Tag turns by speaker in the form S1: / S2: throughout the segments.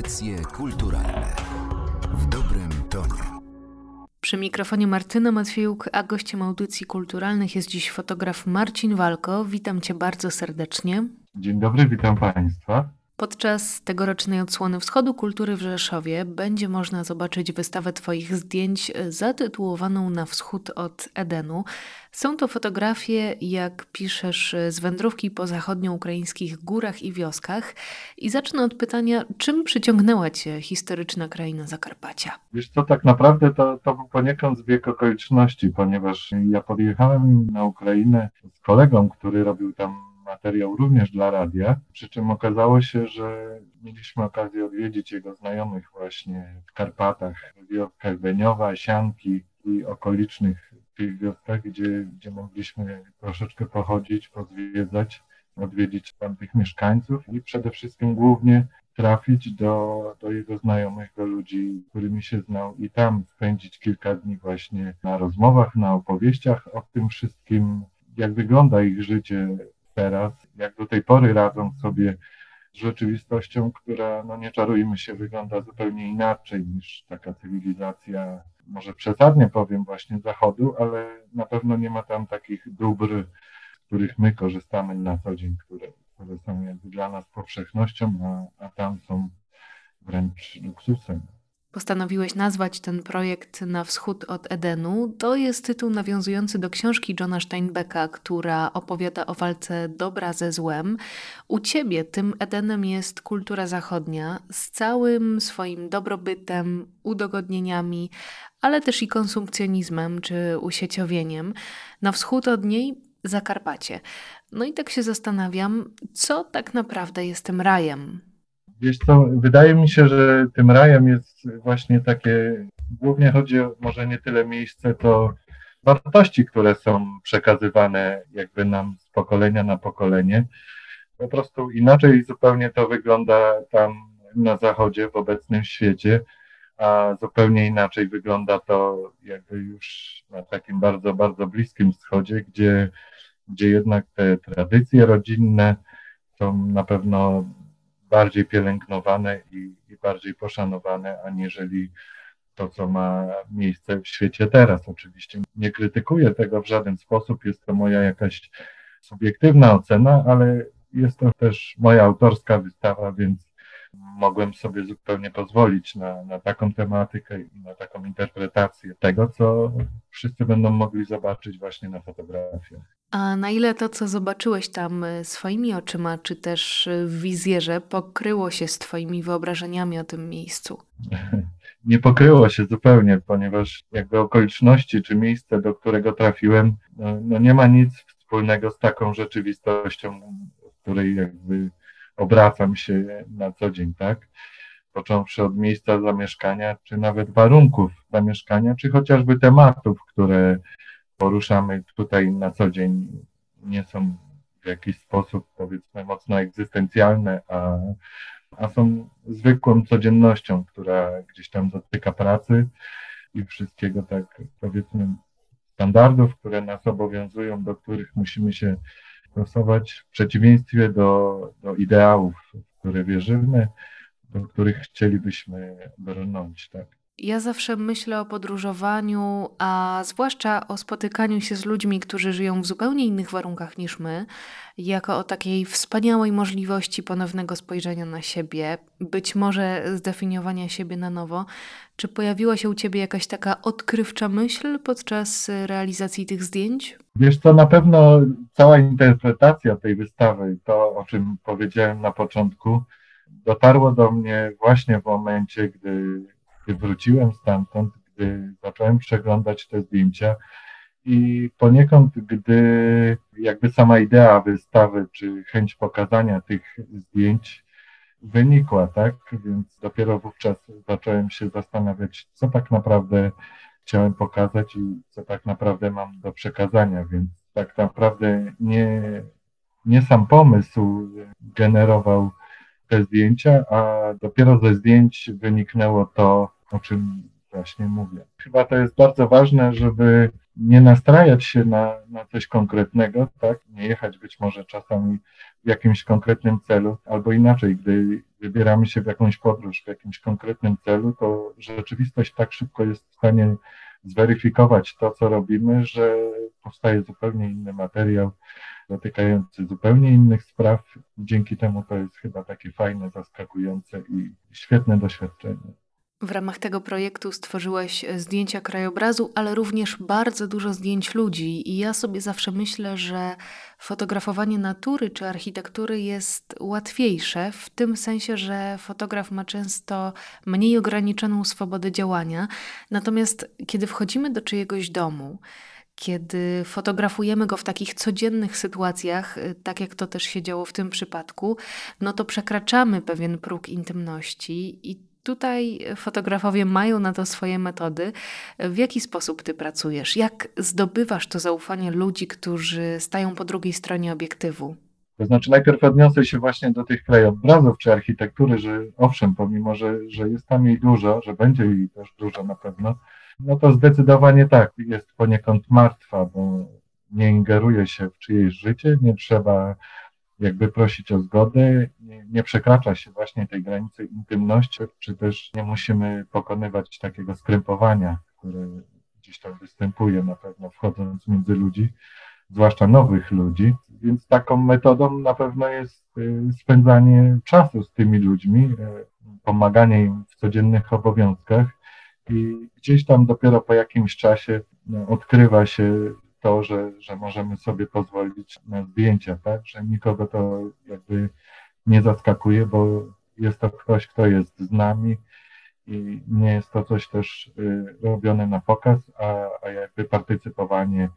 S1: Audycje kulturalne w dobrym tonie.
S2: Przy mikrofonie Martyna Matwiejuk, a gościem audycji kulturalnych jest dziś fotograf Marcin Walko. Witam Cię bardzo serdecznie.
S3: Dzień dobry, witam Państwa.
S2: Podczas tegorocznej odsłony Wschodu Kultury w Rzeszowie będzie można zobaczyć wystawę Twoich zdjęć zatytułowaną Na wschód od Edenu. Są to fotografie, jak piszesz, z wędrówki po zachodnioukraińskich górach i wioskach. I zacznę od pytania, czym przyciągnęła Cię historyczna kraina Zakarpacia?
S3: Wiesz co, tak naprawdę to, to był poniekąd zbieg okoliczności, ponieważ ja podjechałem na Ukrainę z kolegą, który robił tam materiał również dla radia, przy czym okazało się, że mieliśmy okazję odwiedzić jego znajomych właśnie w Karpatach, w wioskach Beniowa, Sianki i okolicznych tych wioskach, gdzie, gdzie mogliśmy troszeczkę pochodzić, pozwiedzać, odwiedzić tamtych mieszkańców i przede wszystkim głównie trafić do, do jego znajomych, do ludzi, którymi się znał i tam spędzić kilka dni właśnie na rozmowach, na opowieściach o tym wszystkim, jak wygląda ich życie teraz, jak do tej pory radzą sobie z rzeczywistością, która, no nie czarujmy się, wygląda zupełnie inaczej niż taka cywilizacja, może przesadnie powiem właśnie Zachodu, ale na pewno nie ma tam takich dóbr, z których my korzystamy na co dzień, które, które są jakby dla nas powszechnością, a, a tam są wręcz luksusem.
S2: Postanowiłeś nazwać ten projekt Na wschód od Edenu. To jest tytuł nawiązujący do książki Johna Steinbecka, która opowiada o walce dobra ze złem. U ciebie tym Edenem jest kultura zachodnia z całym swoim dobrobytem, udogodnieniami, ale też i konsumpcjonizmem czy usieciowieniem. Na wschód od niej Zakarpacie. No i tak się zastanawiam, co tak naprawdę jest tym rajem,
S3: Wiesz co, wydaje mi się, że tym rajem jest właśnie takie, głównie chodzi o może nie tyle miejsce, to wartości, które są przekazywane jakby nam z pokolenia na pokolenie. Po prostu inaczej zupełnie to wygląda tam na zachodzie, w obecnym świecie, a zupełnie inaczej wygląda to jakby już na takim bardzo, bardzo bliskim wschodzie, gdzie, gdzie jednak te tradycje rodzinne są na pewno bardziej pielęgnowane i, i bardziej poszanowane, aniżeli to, co ma miejsce w świecie teraz. Oczywiście nie krytykuję tego w żaden sposób, jest to moja jakaś subiektywna ocena, ale jest to też moja autorska wystawa, więc mogłem sobie zupełnie pozwolić na, na taką tematykę i na taką interpretację tego, co wszyscy będą mogli zobaczyć właśnie na fotografiach.
S2: A na ile to, co zobaczyłeś tam e, swoimi oczyma, czy też e, w wizjerze, pokryło się z Twoimi wyobrażeniami o tym miejscu?
S3: Nie pokryło się zupełnie, ponieważ jakby okoliczności czy miejsce, do którego trafiłem, no, no nie ma nic wspólnego z taką rzeczywistością, w której jakby obracam się na co dzień, tak? Począwszy od miejsca zamieszkania, czy nawet warunków zamieszkania, czy chociażby tematów, które poruszamy tutaj na co dzień, nie są w jakiś sposób, powiedzmy, mocno egzystencjalne, a, a są zwykłą codziennością, która gdzieś tam dotyka pracy i wszystkiego tak, powiedzmy, standardów, które nas obowiązują, do których musimy się stosować w przeciwieństwie do, do ideałów, w które wierzymy, do których chcielibyśmy brnąć, tak.
S2: Ja zawsze myślę o podróżowaniu, a zwłaszcza o spotykaniu się z ludźmi, którzy żyją w zupełnie innych warunkach niż my, jako o takiej wspaniałej możliwości ponownego spojrzenia na siebie, być może zdefiniowania siebie na nowo. Czy pojawiła się u Ciebie jakaś taka odkrywcza myśl podczas realizacji tych zdjęć?
S3: Wiesz co, na pewno cała interpretacja tej wystawy, to o czym powiedziałem na początku, dotarło do mnie właśnie w momencie, gdy gdy wróciłem stamtąd, gdy zacząłem przeglądać te zdjęcia i poniekąd, gdy jakby sama idea wystawy, czy chęć pokazania tych zdjęć wynikła, tak? Więc dopiero wówczas zacząłem się zastanawiać, co tak naprawdę chciałem pokazać i co tak naprawdę mam do przekazania, więc tak naprawdę nie, nie sam pomysł generował te zdjęcia, a dopiero ze zdjęć wyniknęło to, o czym właśnie mówię. Chyba to jest bardzo ważne, żeby nie nastrajać się na, na coś konkretnego, tak? Nie jechać być może czasami w jakimś konkretnym celu, albo inaczej, gdy wybieramy się w jakąś podróż w jakimś konkretnym celu, to rzeczywistość tak szybko jest w stanie zweryfikować to, co robimy, że powstaje zupełnie inny materiał dotykający zupełnie innych spraw. Dzięki temu to jest chyba takie fajne, zaskakujące i świetne doświadczenie.
S2: W ramach tego projektu stworzyłeś zdjęcia krajobrazu, ale również bardzo dużo zdjęć ludzi. I ja sobie zawsze myślę, że fotografowanie natury czy architektury jest łatwiejsze, w tym sensie, że fotograf ma często mniej ograniczoną swobodę działania. Natomiast kiedy wchodzimy do czyjegoś domu, kiedy fotografujemy go w takich codziennych sytuacjach, tak jak to też się działo w tym przypadku, no to przekraczamy pewien próg intymności i Tutaj fotografowie mają na to swoje metody. W jaki sposób ty pracujesz? Jak zdobywasz to zaufanie ludzi, którzy stają po drugiej stronie obiektywu?
S3: To znaczy, najpierw odniosę się właśnie do tych krajobrazów czy architektury, że owszem, pomimo, że, że jest tam jej dużo, że będzie jej też dużo na pewno, no to zdecydowanie tak, jest poniekąd martwa, bo nie ingeruje się w czyjeś życie, nie trzeba jakby prosić o zgodę, nie, nie, przekracza się właśnie tej granicy intymności, czy też nie musimy pokonywać takiego skrępowania, które gdzieś tam występuje na pewno wchodząc między ludzi, zwłaszcza nowych ludzi. Więc taką metodą na pewno jest y, spędzanie czasu z tymi ludźmi, y, pomaganie im w codziennych obowiązkach i gdzieś tam dopiero po jakimś czasie no, odkrywa się to, że, że możemy sobie pozwolić na zdjęcia, tak? Że nikogo to jakby nie zaskakuje, bo jest to ktoś, kto jest z nami i nie jest to coś też y, robione na pokaz, a, a jakby partycypowanie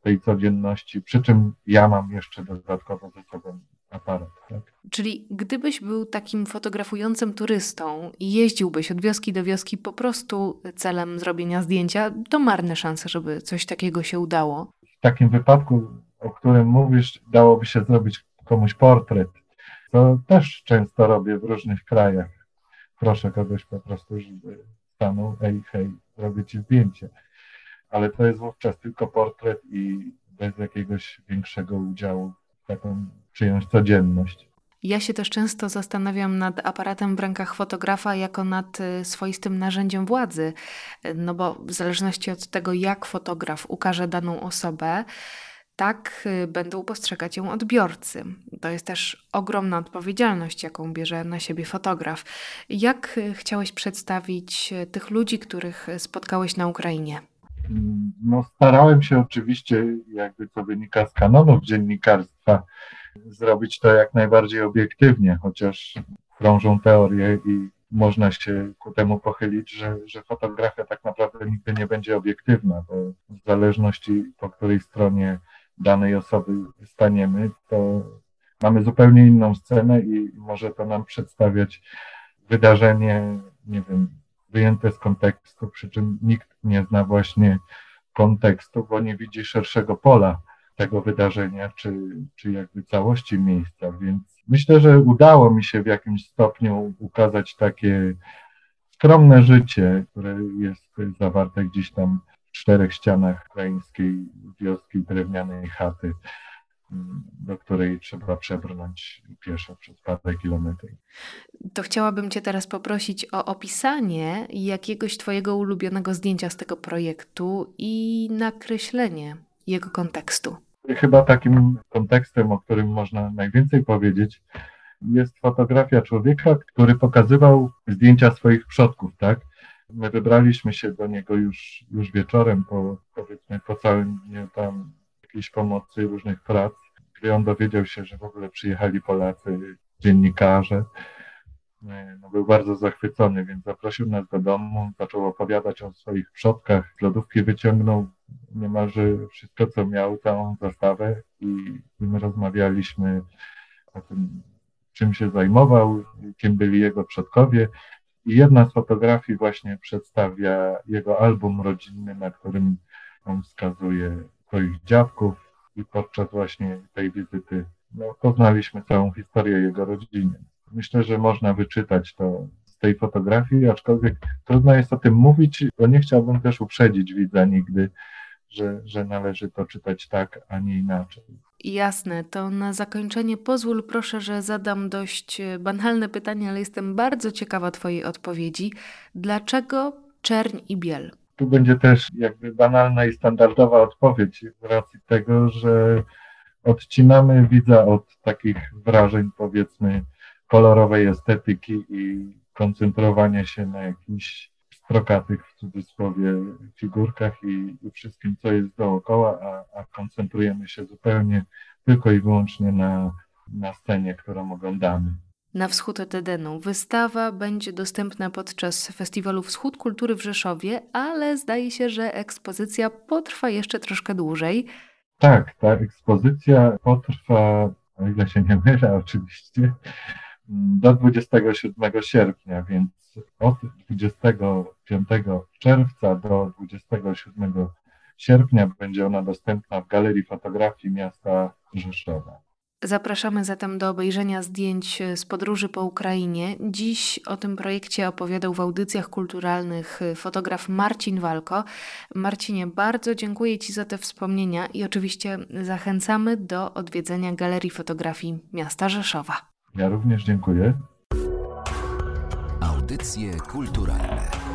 S3: tej codzienności, przy czym ja mam jeszcze dodatkowo ze sobą aparat. Tak?
S2: Czyli gdybyś był takim fotografującym turystą i jeździłbyś od wioski do wioski po prostu celem zrobienia zdjęcia, to marne szanse, żeby coś takiego się udało.
S3: W takim wypadku, o którym mówisz, dałoby się zrobić komuś portret. To też często robię w różnych krajach. Proszę kogoś po prostu, żeby stanął, ej, hej, robię ci zdjęcie. Ale to jest wówczas tylko portret i bez jakiegoś większego udziału w taką przyjąć codzienność.
S2: Ja się też często zastanawiam nad aparatem w rękach fotografa jako nad y, swoistym narzędziem władzy, no bo w zależności od tego, jak fotograf ukaże daną osobę, tak y, będą postrzegać ją odbiorcy. To jest też ogromna odpowiedzialność, jaką bierze na siebie fotograf. Jak y, chciałeś przedstawić tych ludzi, których spotkałeś na Ukrainie?
S3: No, starałem się oczywiście, jakby to wynika z kanonów dziennikarstwa, zrobić to jak najbardziej obiektywnie, chociaż krążą teorie i można się ku temu pochylić, że, że fotografia tak naprawdę nigdy nie będzie obiektywna, bo w zależności po której stronie danej osoby staniemy, to mamy zupełnie inną scenę i może to nam przedstawiać wydarzenie, nie wiem, wyjęte z kontekstu, przy czym nikt nie zna właśnie kontekstu, bo nie widzi szerszego pola tego wydarzenia, czy, czy jakby całości miejsca, więc myślę, że udało mi się w jakimś stopniu ukazać takie skromne życie, które jest zawarte gdzieś tam w czterech ścianach ukraińskiej wioski, drewnianej chaty, do której trzeba przebrnąć pieszo przez parę kilometrów.
S2: To chciałabym Cię teraz poprosić o opisanie jakiegoś Twojego ulubionego zdjęcia z tego projektu i nakreślenie jego kontekstu.
S3: Chyba takim kontekstem, o którym można najwięcej powiedzieć, jest fotografia człowieka, który pokazywał zdjęcia swoich przodków, tak? My wybraliśmy się do niego już, już wieczorem, po, powiedzmy po całym dniu tam jakiejś pomocy, różnych prac, gdy on dowiedział się, że w ogóle przyjechali Polacy, dziennikarze, no, był bardzo zachwycony, więc zaprosił nas do domu, zaczął opowiadać o swoich przodkach, z lodówki wyciągnął niemalże wszystko, co miał, całą zastawę i, i my rozmawialiśmy o tym, czym się zajmował, kim byli jego przodkowie. I jedna z fotografii właśnie przedstawia jego album rodzinny, na którym on wskazuje swoich dziadków i podczas właśnie tej wizyty no, poznaliśmy całą historię jego rodziny. Myślę, że można wyczytać to z tej fotografii, aczkolwiek trudno jest o tym mówić, bo nie chciałbym też uprzedzić widza nigdy, że, że należy to czytać tak, a nie inaczej.
S2: Jasne, to na zakończenie pozwól proszę, że zadam dość e, banalne pytanie, ale jestem bardzo ciekawa Twojej odpowiedzi. Dlaczego czerń i biel?
S3: Tu będzie też jakby banalna i standardowa odpowiedź z racji tego, że odcinamy widza od takich wrażeń, powiedzmy, kolorowej estetyki i koncentrowania się na jakichś strokatych w cudzysłowie figurkach i, i wszystkim, co jest dookoła, a, a koncentrujemy się zupełnie tylko i wyłącznie na, na scenie, którą oglądamy.
S2: Na wschód od Edenu. Wystawa będzie dostępna podczas festiwalu Wschód Kultury w Rzeszowie, ale zdaje się, że ekspozycja potrwa jeszcze troszkę dłużej.
S3: Tak, ta ekspozycja potrwa, o ile się nie mylę oczywiście, do 27 sierpnia, więc od 25 czerwca do 27 sierpnia będzie ona dostępna w Galerii Fotografii Miasta Rzeszowa.
S2: Zapraszamy zatem do obejrzenia zdjęć z podróży po Ukrainie. Dziś o tym projekcie opowiadał w audycjach kulturalnych fotograf Marcin Walko. Marcinie, bardzo dziękuję Ci za te wspomnienia i oczywiście zachęcamy do odwiedzenia Galerii Fotografii Miasta Rzeszowa.
S3: Ja również dziękuję.
S1: Audycje kulturalne.